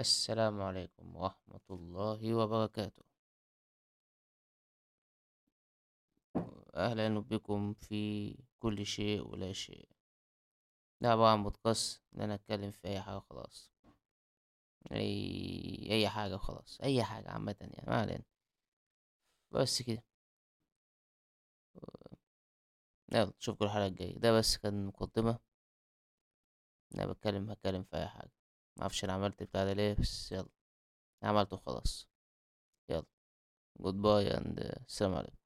السلام عليكم ورحمة الله وبركاته. أهلا بكم في كل شيء ولا شيء. ده عبارة عن بودكاست إن أنا أتكلم في أي حاجة خلاص. أي أي حاجة خلاص. أي حاجة عامة يعني ما علينا. بس كده. يلا نشوفكم الحلقة الجاية. ده بس كان مقدمة. أنا بتكلم هتكلم في أي حاجة. معرفش أنا عملت بتاع ده ليه بس يلا. عملته خلاص. يلا. goodbye and السلام عليكم.